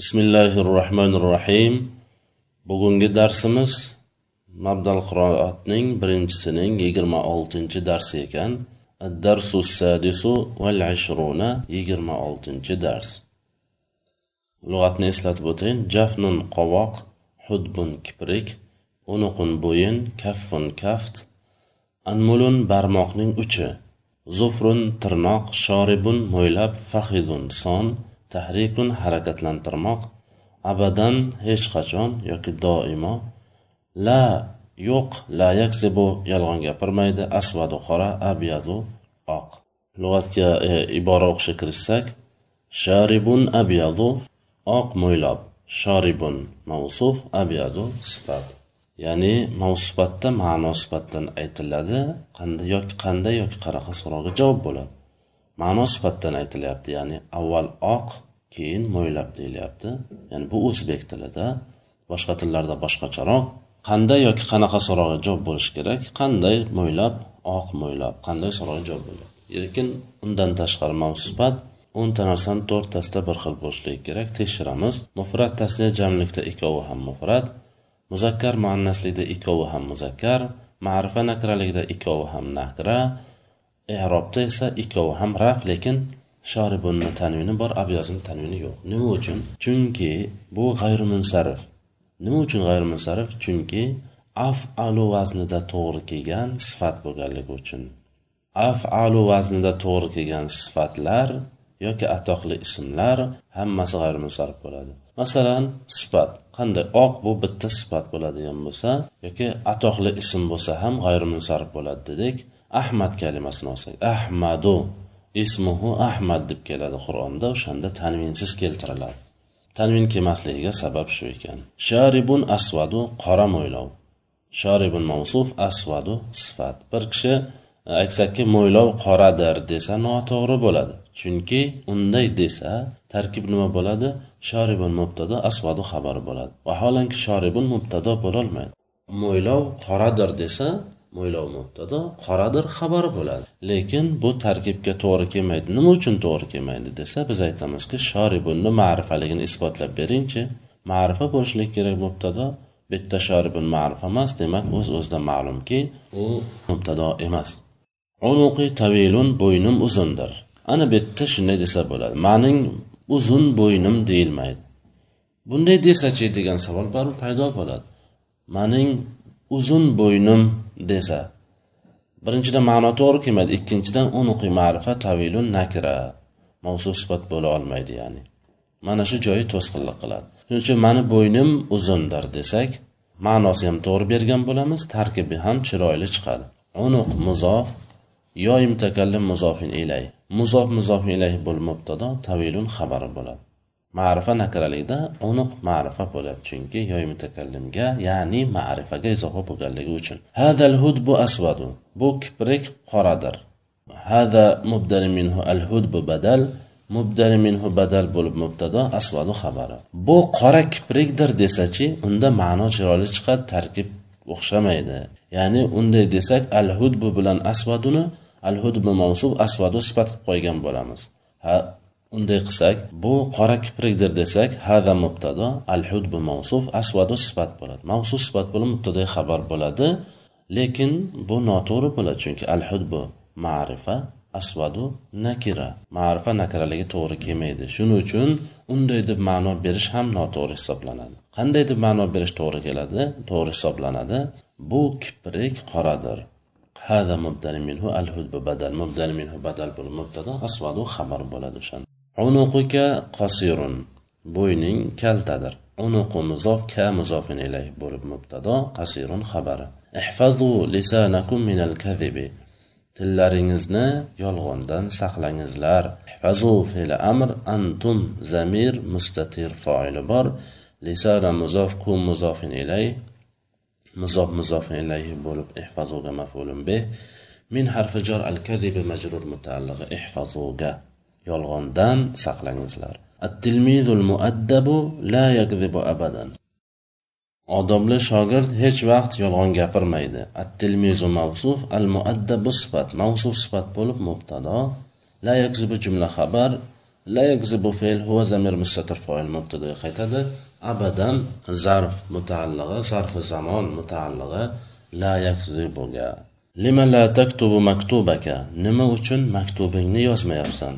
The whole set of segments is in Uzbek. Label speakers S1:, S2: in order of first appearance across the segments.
S1: bismillahi rohmanir rohim bugungi darsimiz mabdal qiroatning birinchisining yigirma oltinchi darsi ekan. Darsu sadisu val ashruna yigirma oltinchi dars. Lug'atni eslatib o'tayin jafnun qovoq hudbun kiprik unuqun bo'yin kaffun kaft anmulun barmoqning uchi zufrun tirnoq shoribun mo'ylab fahidun son tahrikun harakatlantirmoq abadan hech qachon yoki doimo la yo'q la yakzibu yolg'on gapirmaydi asvadu qora abyadu oq. Lug'atga e, ibora o'qishga kirishsak sharibun abyadu oq mo'ylob shoribun mavsuf abyadu sifat. Ya'ni mavsufatda ma'no sifatdan aytiladi qanday yoki qanday yoki qanaqa so'rovga javob bo'ladi. Ma'no sifatdan aytilyapti ya'ni avval oq keyin mo'ylab deyilyapti. Ya'ni bu o'zbek tilida boshqa tillarda boshqacharoq. Qanday yoki qanaqa so'rovga javob bo'lishi kerak? Qanday mo'ylab oq mo'ylab qanday so'rovga javob bo'ladi lekin undan tashqari mavsifat o'nta narsani to'rttasida bir xil bo'lishligi kerak. Tekshiramiz. Mufrat tasniya jamlikda ikkovi ham mufrat muzakkar muannaslikda ikkovi ham muzakkar ma'rifa nakraligida ikkovi ham nakra erobda esa ikkovi ham raf lekin shoribunni tanvini bor abyozni tanvini yo'q. Nima uchun? Chunki bu g'ayrimunsarif. Nima uchun g'ayrimunsarif? Chunki afalu vaznida to'g'ri kelgan sifat bo'lganligi uchun. Afalu vaznida to'g'ri kelgan sifatlar yoki atoqli ismlar hammasi g'ayrimunsarif bo'ladi. Masalan sifat. Qanday oq bu bitta sifat bo'ladigan bo'lsa yoki atoqli ism bo'lsa ham g'ayrimunsarif bo'ladi dedik. Ahmad kalimasini olsak ahmadu ismuhu ahmad deb keladi qur'onda o'shanda tanvinsiz keltiriladi. Tanvin kelmasligiga sabab shu ekan. Sharibun asvadu qora mo'ylov. Sharibun mavsuf asvadu sifat. Bir kishi e, aytsakki mo'ylov qoradir desa noto'g'ri bo'ladi. Chunki unday desa tarkib nima bo'ladi? Shoribun mubtado asvadu xabari bo'ladi. Vaholanki shoribun mubtado bo'lolmaydi. Mo'ylov qoradir desa mo'ylov mubtado qoradir xabari bo'ladi. Lekin bu tarkibga to'g'ri kelmaydi. Nima uchun to'g'ri kelmaydi desa biz aytamizki shoribunni ma'rifaligini isbotlab beringchi. Ma'rifa bo'lishligi kerak mubtado bitta shoribun ma'rifa emas demak o'z o'zidan ma'lumki u mubtado emas. Unuqi tavilun bo'ynim uzundir. Ana bu yerda shunday desa bo'ladi. Maning uzun bo'ynim deyilmaydi. Bunday desachi degan savol baribir paydo bo'ladi. Maning uzun bo'ynim desa. Birinchidan ma'no to'g'ri kelmaydi ikkinchidan unuqi ma'rifa tavilun nakra mavsu sifat bo'la olmaydi ya'ni. Mana shu joyi to'sqinlik qiladi. Shuning uchun mani bo'ynim uzundir desak ma'nosi ham to'g'ri bergan bo'lamiz tarkibi ham chiroyli chiqadi. Unuq muzof yo mutakallim muzofin ilay. Muzof muzofin ilay bo'l mubtado tavilun xabari bo'ladi. Ma'rifa nakaralikda unuq ma'rifa bo'ladi chunki yoy mutakallimga ya'ni ma'rifaga izofa bo'lganligi uchun. Hadal hudbu asvadu bu kiprik qoradir. Hada mubdal minhu al hudbu badal mubdal minhu badal bo'lib mubtado asvadu xabari. Bu qora kiprikdir desachi unda ma'no chiroyli chiqadi tarkib o'xshamaydi. Ya'ni unday desak al hudbu bilan asvaduni al hudbu mavsub asvadu sifat qilib qo'ygan bo'lamiz. Ha unday qilsak bu qora kiprikdir desak hada mubtado al hudbu mavsuf asvadu sifat bo'ladi. Mavsuf sifat bo'lib mubtado xabar bo'ladi lekin bu noto'g'ri bo'ladi chunki al hudbu ma'rifa asvadu nakira. Ma'rifa nakiraligi to'g'ri kelmaydi. Shuning uchun unday deb ma'no berish ham noto'g'ri hisoblanadi. Qanday deb ma'no berish to'g'ri keladi? To'g'ri hisoblanadi. Bu kiprik qoradir. Hada mubdal minhu al hudbu badal mubdal minhu badal bo'lib mubtado asvadu xabar bo'ladi o'shanda. Unuquka qosirun. Bo'yning kaltadir. Unuqu muzof ka muzofin ilay bo'lib mubtado qasirun xabari. Ihfazu lisanakum minal kazibi tillaringizni yolg'ondan saqlangizlar. Ihfazu fe'li amr antum zamir mustatir foili bor. Lisana muzof ku muzofin ilay. Muzof muzofin ilayhi bo'lib ihfazuga maf'ulun bih min harfi jar al kazibi majrur mutaallig'i ihfazuga. Yolg'ondan saqlangizlar. At-tilmizul muaddabu la yakzibu abadan. Odobli shogird hech vaqt yolg'on gapirmaydi. Attilmizu mavsuf al-muaddabu sifat mavsuf sifat bo'lib mubtado. La yakzibu jumla xabar la yakzibu fe'l huwa zamir mustatir foil mubtadoga qaytadi. Abadan zarf mutaallig'i zarfi zamon mutaallig'i la yakzibuga. Lima la taktubu maktubaka? Nima uchun maktubingni yozmayapsan?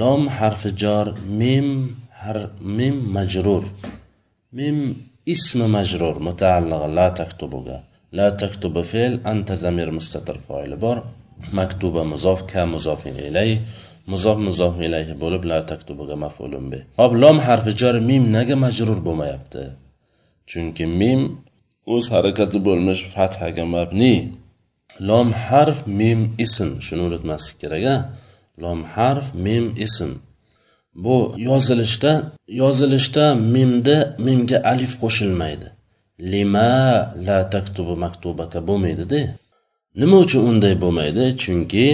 S1: Lom harfi jor mim har mim majrur. Mim ismi majrur mutaallig'i la taktubuga. La taktubu fe'l anta zamir mustatir foili bor. Maktuba muzof ka muzofin ilayh muzof muzof ilayhi bo'lib la taktubuga maf'ulun bi hop lom harfi jor mim nega majrur bo'lmayapti. Chunki mim o'z harakati bo'lmish fathaga mabni. Lom harf mim ism shuni unutmaslik kerak a lom harf mim ism. Bu yozilishda yozilishda mimda mimga alif qo'shilmaydi. Lima la taktubu maktubaka bo'lmaydida. Nima uchun unday bo'lmaydi? Chunki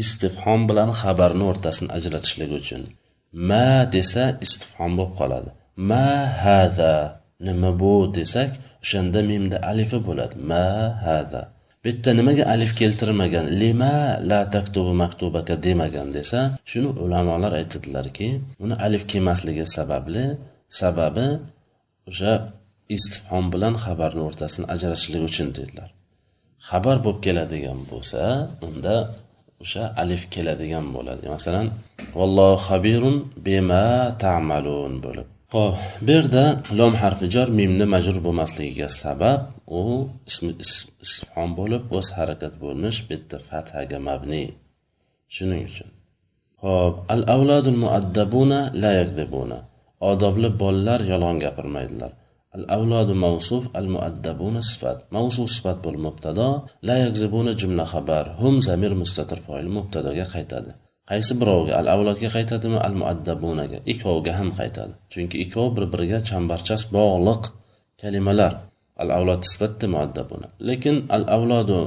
S1: istifhom bilan xabarni o'rtasini ajratishlik uchun. Ma desa istifhom bo'lib qoladi. Ma hada nima bu desak o'shanda mimda alifi bo'ladi. Ma hada bitta nimaga alif keltirmagan? Lima la taktubu maktubaka demagan desa shuni ulamolar aytadilarki uni alif kelmasligi sababli sababi o'sha istifhom bilan xabarni o'rtasini ajratishlik uchun dedilar. Xabar bo'lib keladigan bo'lsa unda o'sha alif keladigan bo'ladi. Masalan vallohu xabirun bima ta'malun bo'lib ho'p bu yerda lom harfi jor mimni majrur bo'lmasligiga sabab u ismi istifhom bo'lib o'z harakat bo'lmish bitta fathaga mabni. Shuning uchun. Ho'p al avlodul muaddabuna la yakdibuna. Odobli bolalar yolg'on gapirmaydilar. Al avlodu mavsuf al muaddabuna sifat. Mavsuf sifat bo'lib mubtado la yakzibuna jumla xabar. Hum zamir mustatir foil mubtadoga qaytadi. Qaysi birovga? Al avlodga qaytadimi? Al muaddabunaga. Ikkoviga ham qaytadi. Chunki ikkovi bir biriga chambarchas bog'liq kalimalar. Al avlod sifatda muaddabuna. Lekin al avlodu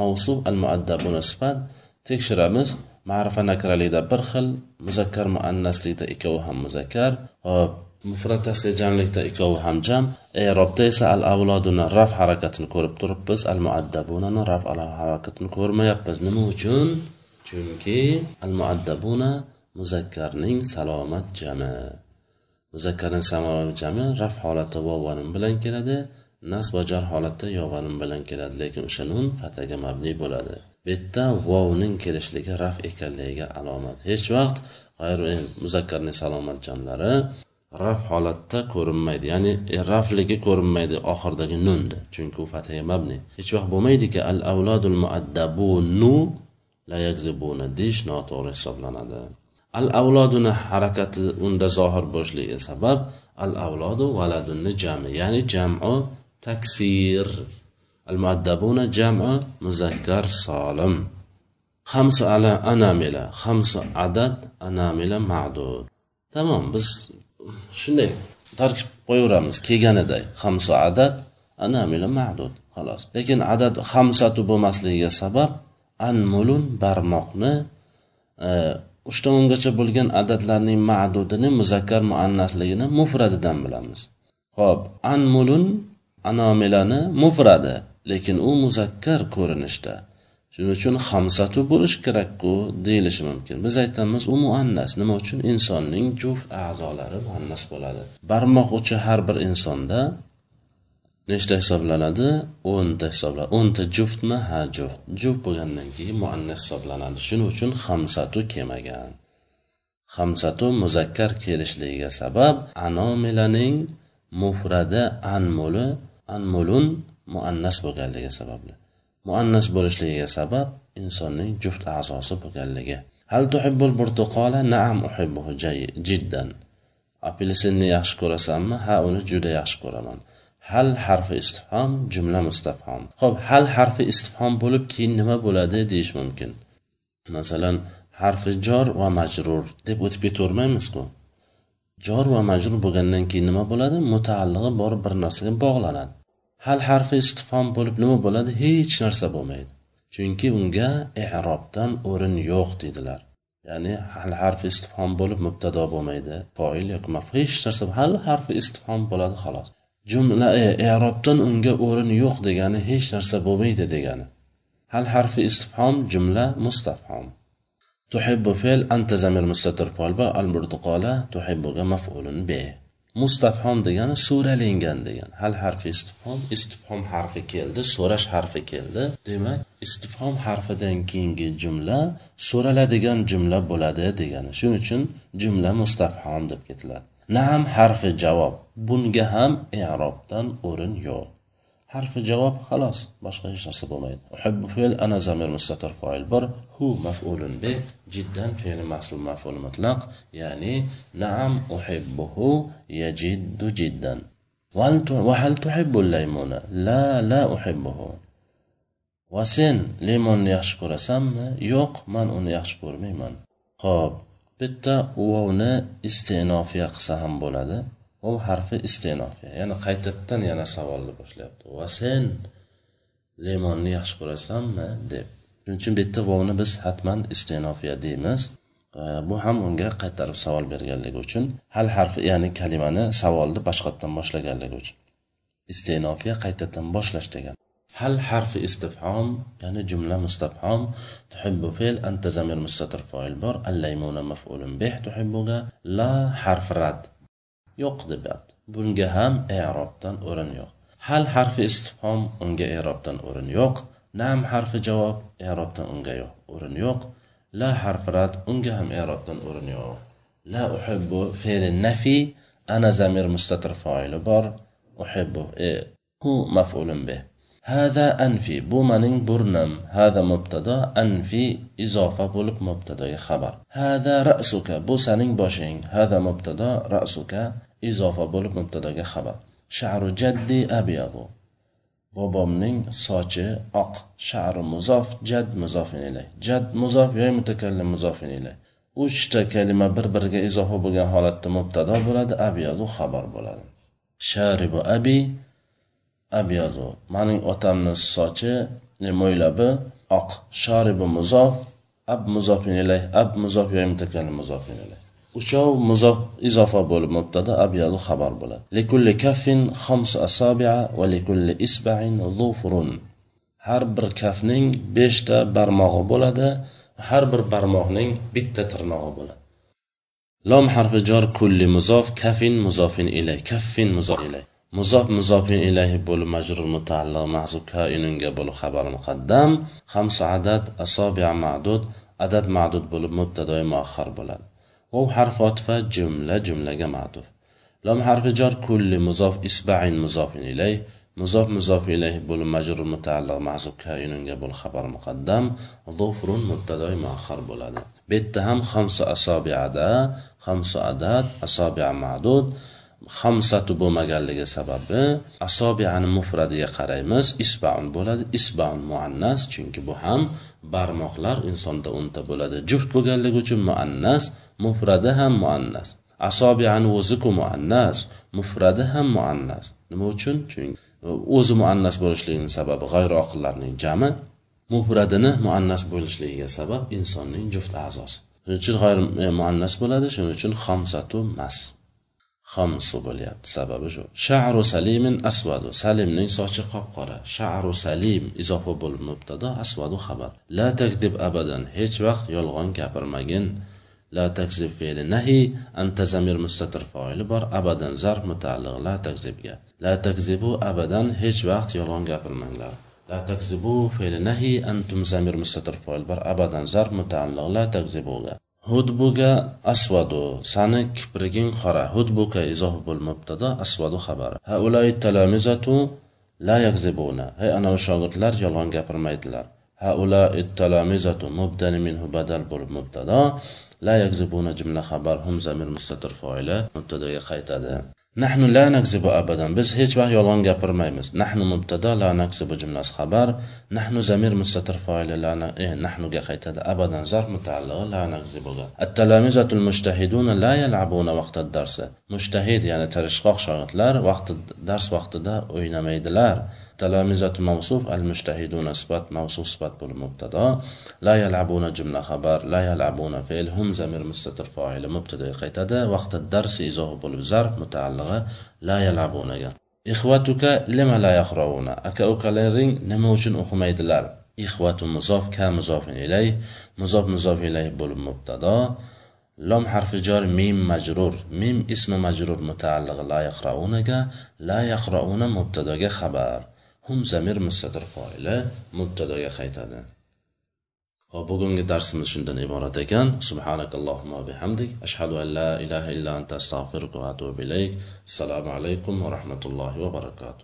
S1: mavsuf al muaddabuna sifat tekshiramiz. Ma'rifa nakralikda bir xil muzakkar muannaslikda ikkovi ham muzakkar. Hop mufrat jamlikda ikkovi ham jam. Erobda esa al avloduni raf harakatini ko'rib turibmiz al muaddabunani raf harakatini ko'rmayapmiz. Nima uchun? Chunki al muaddabuna muzakkarning salomat jami. Muzakkarning salomat jami raf holatda vovanin bilan keladi nasb jar holatda yovanim bilan keladi lekin o'sha nun fataga mabni bo'ladi. Bu yerda vovning kelishligi raf ekanligiga alomat. Hech vaqt muzakkarning salomat jamlari raf holatda ko'rinmaydi ya'ni e, rafligi ko'rinmaydi oxiridagi nunda chunki u fataga mabni. Hech vaqt bo'lmaydiki al avlodul muaddabunu la yakzibuna deyish noto'g'ri hisoblanadi. Al avloduni harakati unda zohir bo'lishligi sabab al avlodu valadunni jami ya'ni jamu taksir. Al muaddabuna jamu muzakkar solim. Hamsu ala anamila hamsu adad anamila ma'dud. Tamom biz shunday tarkib qo'yaveramiz kelganiday hamsu adad anamila ma'dud xolos. Lekin adad hamsatu bo'lmasligiga sabab anmulun barmoqni e, uch tomongacha bo'lgan adadlarning ma'dudini muzakkar muannasligini mufradidan bilamiz. Ho'p anmulun anomilani mufradi lekin u muzakkar ko'rinishda. Shuning uchun hamsatu bo'lishi kerakku deyilishi mumkin. Biz aytamiz u muannas. Nima uchun? Insonning juft a'zolari muannas bo'ladi. Barmoq uchi har bir insonda nechta hisoblanadi? O'nta hisoblanadi. O'nta juftmi? Ha juft. Juft bo'lgandan keyin muannas hisoblanadi. Shuning uchun hamsatu kelmagan hamsatu muzakkar kelishligiga sabab anomilaning mufradi anmuli anmulun muannas bo'lganligi sababli. Muannas bo'lishligiga sabab insonning juft a'zosi bo'lganligi. Hal tuhibbul burtuqola? Naam uhibbuhu jiddan. Apelsinni yaxshi ko'rasanmi? Ha uni juda yaxshi ko'raman. Hal harfi istifhom jumla mustafhom. Ho'p hal harfi istifhom bo'lib keyin nima bo'ladi deyish mumkin? Masalan harfi jor va majrur deb o'tib ketavermaymizku jor va majrur bo'lgandan keyin nima bo'ladi? Mutaallig'i borib bir narsaga bog'lanadi. Hal harfi istifhom bo'lib nima bo'ladi? Hech narsa bo'lmaydi. Chunki unga i'robdan o'rin yo'q deydilar. Ya'ni hal harfi istifhom bo'lib mubtado bo'lmaydi foil yoki hech narsa hal harfi istifhom bo'ladi xolos. Jumla e, erobdan unga o'rin yo'q degani hech narsa bo'lmaydi degani. Hal harfi istifhom jumla mustafhom. Tuhibbu fe'l anta zamir mustatir fol al tuhibbuga maf'ulun be. Mustafhom degani so'ralingan degan hal harfi istifhom istifhom harfi keldi so'rash harfi keldi. Demak istifhom harfidan keyingi jumla so'raladigan jumla bo'ladi degani. Shuning uchun jumla mustafhom deb ketiladi. نعم حرف جواب. بونجا هم اعراب تن اورن يوغ حرف جواب خلاص باش غيش نصب ميد أحب فعل أنا زامر مستتر فاعل بر. هو مفعول به جدا فعل محصول مفعول مطلق. يعني نعم أحبه يجد جدا. وهل تحب الليمون؟ لا لا أحبه. وسن ليمون يشكر سم يوق من ان يشكر ميمن خب bitta vovni istenofiya qilsa ham bo'ladi. Vov harfi istenofiya. Ya'ni qaytadan yana savolni boshlayapti. Va sen limonni yaxshi ko'rasanmi? deb. Shuning uchun bu yerda vovni biz hatman istenofiya deymiz. Bu ham unga qaytarib savol berganligi uchun hal harfi ya'ni kalimani savolni boshqatdan boshlaganligi uchun. Istenofiya qaytadan boshlash degan. هل حرف استفهام يعني جملة مستفهام؟ تحب فيل أنت زمير مستتر فاعل بر الليمون مفعول به تحبها لا حرف رد. يقضي بعد بنجهام إعرابتن أورن يوق. هل حرف استفهام أنجا إعرابتن أورن يوق؟ نعم حرف جواب إعرابتن أنجا يوق. أورن يوق. لا حرف رد أنجهام إعرابتن أورن يوق. لا أحب فعل النفي. أنا زمير مستتر فاعل بر. أحبه إيه هو مفعول به. هذا انفي bu mening هذا مبتدا mubtado anfi izofa bo'lib خبر هذا hada بوسانين باشين هذا مبتدا hada mubtado rasuka izofa خبر شعر جدي sharu jaddi abyadu bobomning شعر oq. جد مضاف jad جد ilay. Jad muzof yoy mutakallim muzofin ilay. Uchta kalima bir biriga izofa bo'lgan holatda mubtado bo'ladi abyadu xabar bo'ladi. Sharibu abi abyazu mening otamni sochi mo'ylabi oq sharibu muzof. Ab muzofin ilay ab muzof yoy mutakallim muzofin ilay uchov muzof izofa bo'lib mubtada abyazu xabar bo'ladi. Likulli kaffin xams asobia va likulli isbain zufrun har bir kafning beshta barmog'i bo'ladi har bir barmoqning bitta tirnog'i bo'ladi. Lom harfi jor kulli muzof kafin muzofin ilay kaffin muzof ilay. muzof muzofin ilayhi bo'lib majrur mutaalliq mahzub koinunga bo'lib xabar muqaddam. Hamsu adad asobia ma'dud adad ma'dud bo'lib mubtadoi muahhar bo'ladi. Vav harfi otifa jumla jumlaga ma'duf lom harfi jor kulli muzof isbain muzofin ilayh muzof muzof ilayh bo'lib majrur mutaalliq mahzub koinunga bo'lib xabar muqaddam. Zufrun mubtadoi muahhar bo'ladi. Bu yerda ham hamsu asobiyada hamsu adad asobiya ma'dud. Hamsatu bo'lmaganligi sababi asobiani mufradiga qaraymiz. Isbaun bo'ladi isbaun muannas chunki bu ham barmoqlar insonda o'nta bo'ladi. Juft bo'lganligi uchun muannas mufradi ham muannas. Asobiani o'ziku muannas mufradi ham muannas. Nima uchun? Chunki o'zi muannas bo'lishligining sababi g'ayri oqillarning jami mufradini muannas bo'lishligiga sabab insonning juft a'zosi. Shuning uchun g'ayri muannas bo'ladi shuning uchun xomsatu mas. xomsu bo'lyapti sababi shu sha'ru salimin asvadu salimning sochi qop qora sha'ru salim izofa bo'lib mubtado asvadu xabar la takdib abadan hech vaqt yolg'on gapirmagin لا تكذب فعل نهي أنت زمير مستتر فاعل بار أبدا ظرف متعلق لا تكذب لا تكذبوا أبدا هیچ وقت یالان gapirmanglar لا تكذبوا فعل نهي أنتم زمير مستتر فاعل بار أبدا ظرف متعلق لا تكذبوا Hudbuga asvadu. Sani kipriging qora. Hudbuka izoh bo'l mubtado asvadu xabari. Haulai talamizatu la yakzibuna. Hey ana shogirdlar yolg'on gapirmaydilar. Haula talamizatu mubdani minhu badal bo'lib mubtada. La yakzibuna jumla xabar hum zamir mustatir foila mubtadoga qaytadi. Nahnu la nakzibu abadan. Biz hech vaqt yolg'on gapirmaymiz. Nahnu mubtada la nakzibu jumlasi xabar. Nahnu zamir mustatir foili la e, nahnuga qaytadi. Abadan zarf mutaallig'i la nakzibuga at-talamizatul mushtahiduna la yal'abuna vaqta darsi mushtahid ya'ni tirishqoq shogirdlar vaqti dars vaqtida o'ynamaydilar. تلامذة موصوف المجتهدون صفات موصوف صفات بالمبتدا لا يلعبون جملة خبر لا يلعبون فعل هم زمير مستتر فاعل مبتدا قيتدا وقت الدرس إذا بولب ظرف متعلقة لا يلعبون إخوتك لما لا يقرؤون أكا أكالرين نما uchun o'qimaydilar ixvatu muzof ka muzofin ilay muzof muzof ilay bo'lib mubtado لام حرف جار ميم مجرور ميم اسم مجرور متعلق لا يقرؤونga لا يقرؤون مبتداga xabar hum zamir mustatir foili mubtadoga qaytadi. Hop bugungi darsimiz shundan iborat ekan. Subhanakallohumma bihamdik. Ashhadu an la ilaha illa anta astag'firuka va atubu ilayk. Assalomu alaykum va rahmatullohi va barakatuh.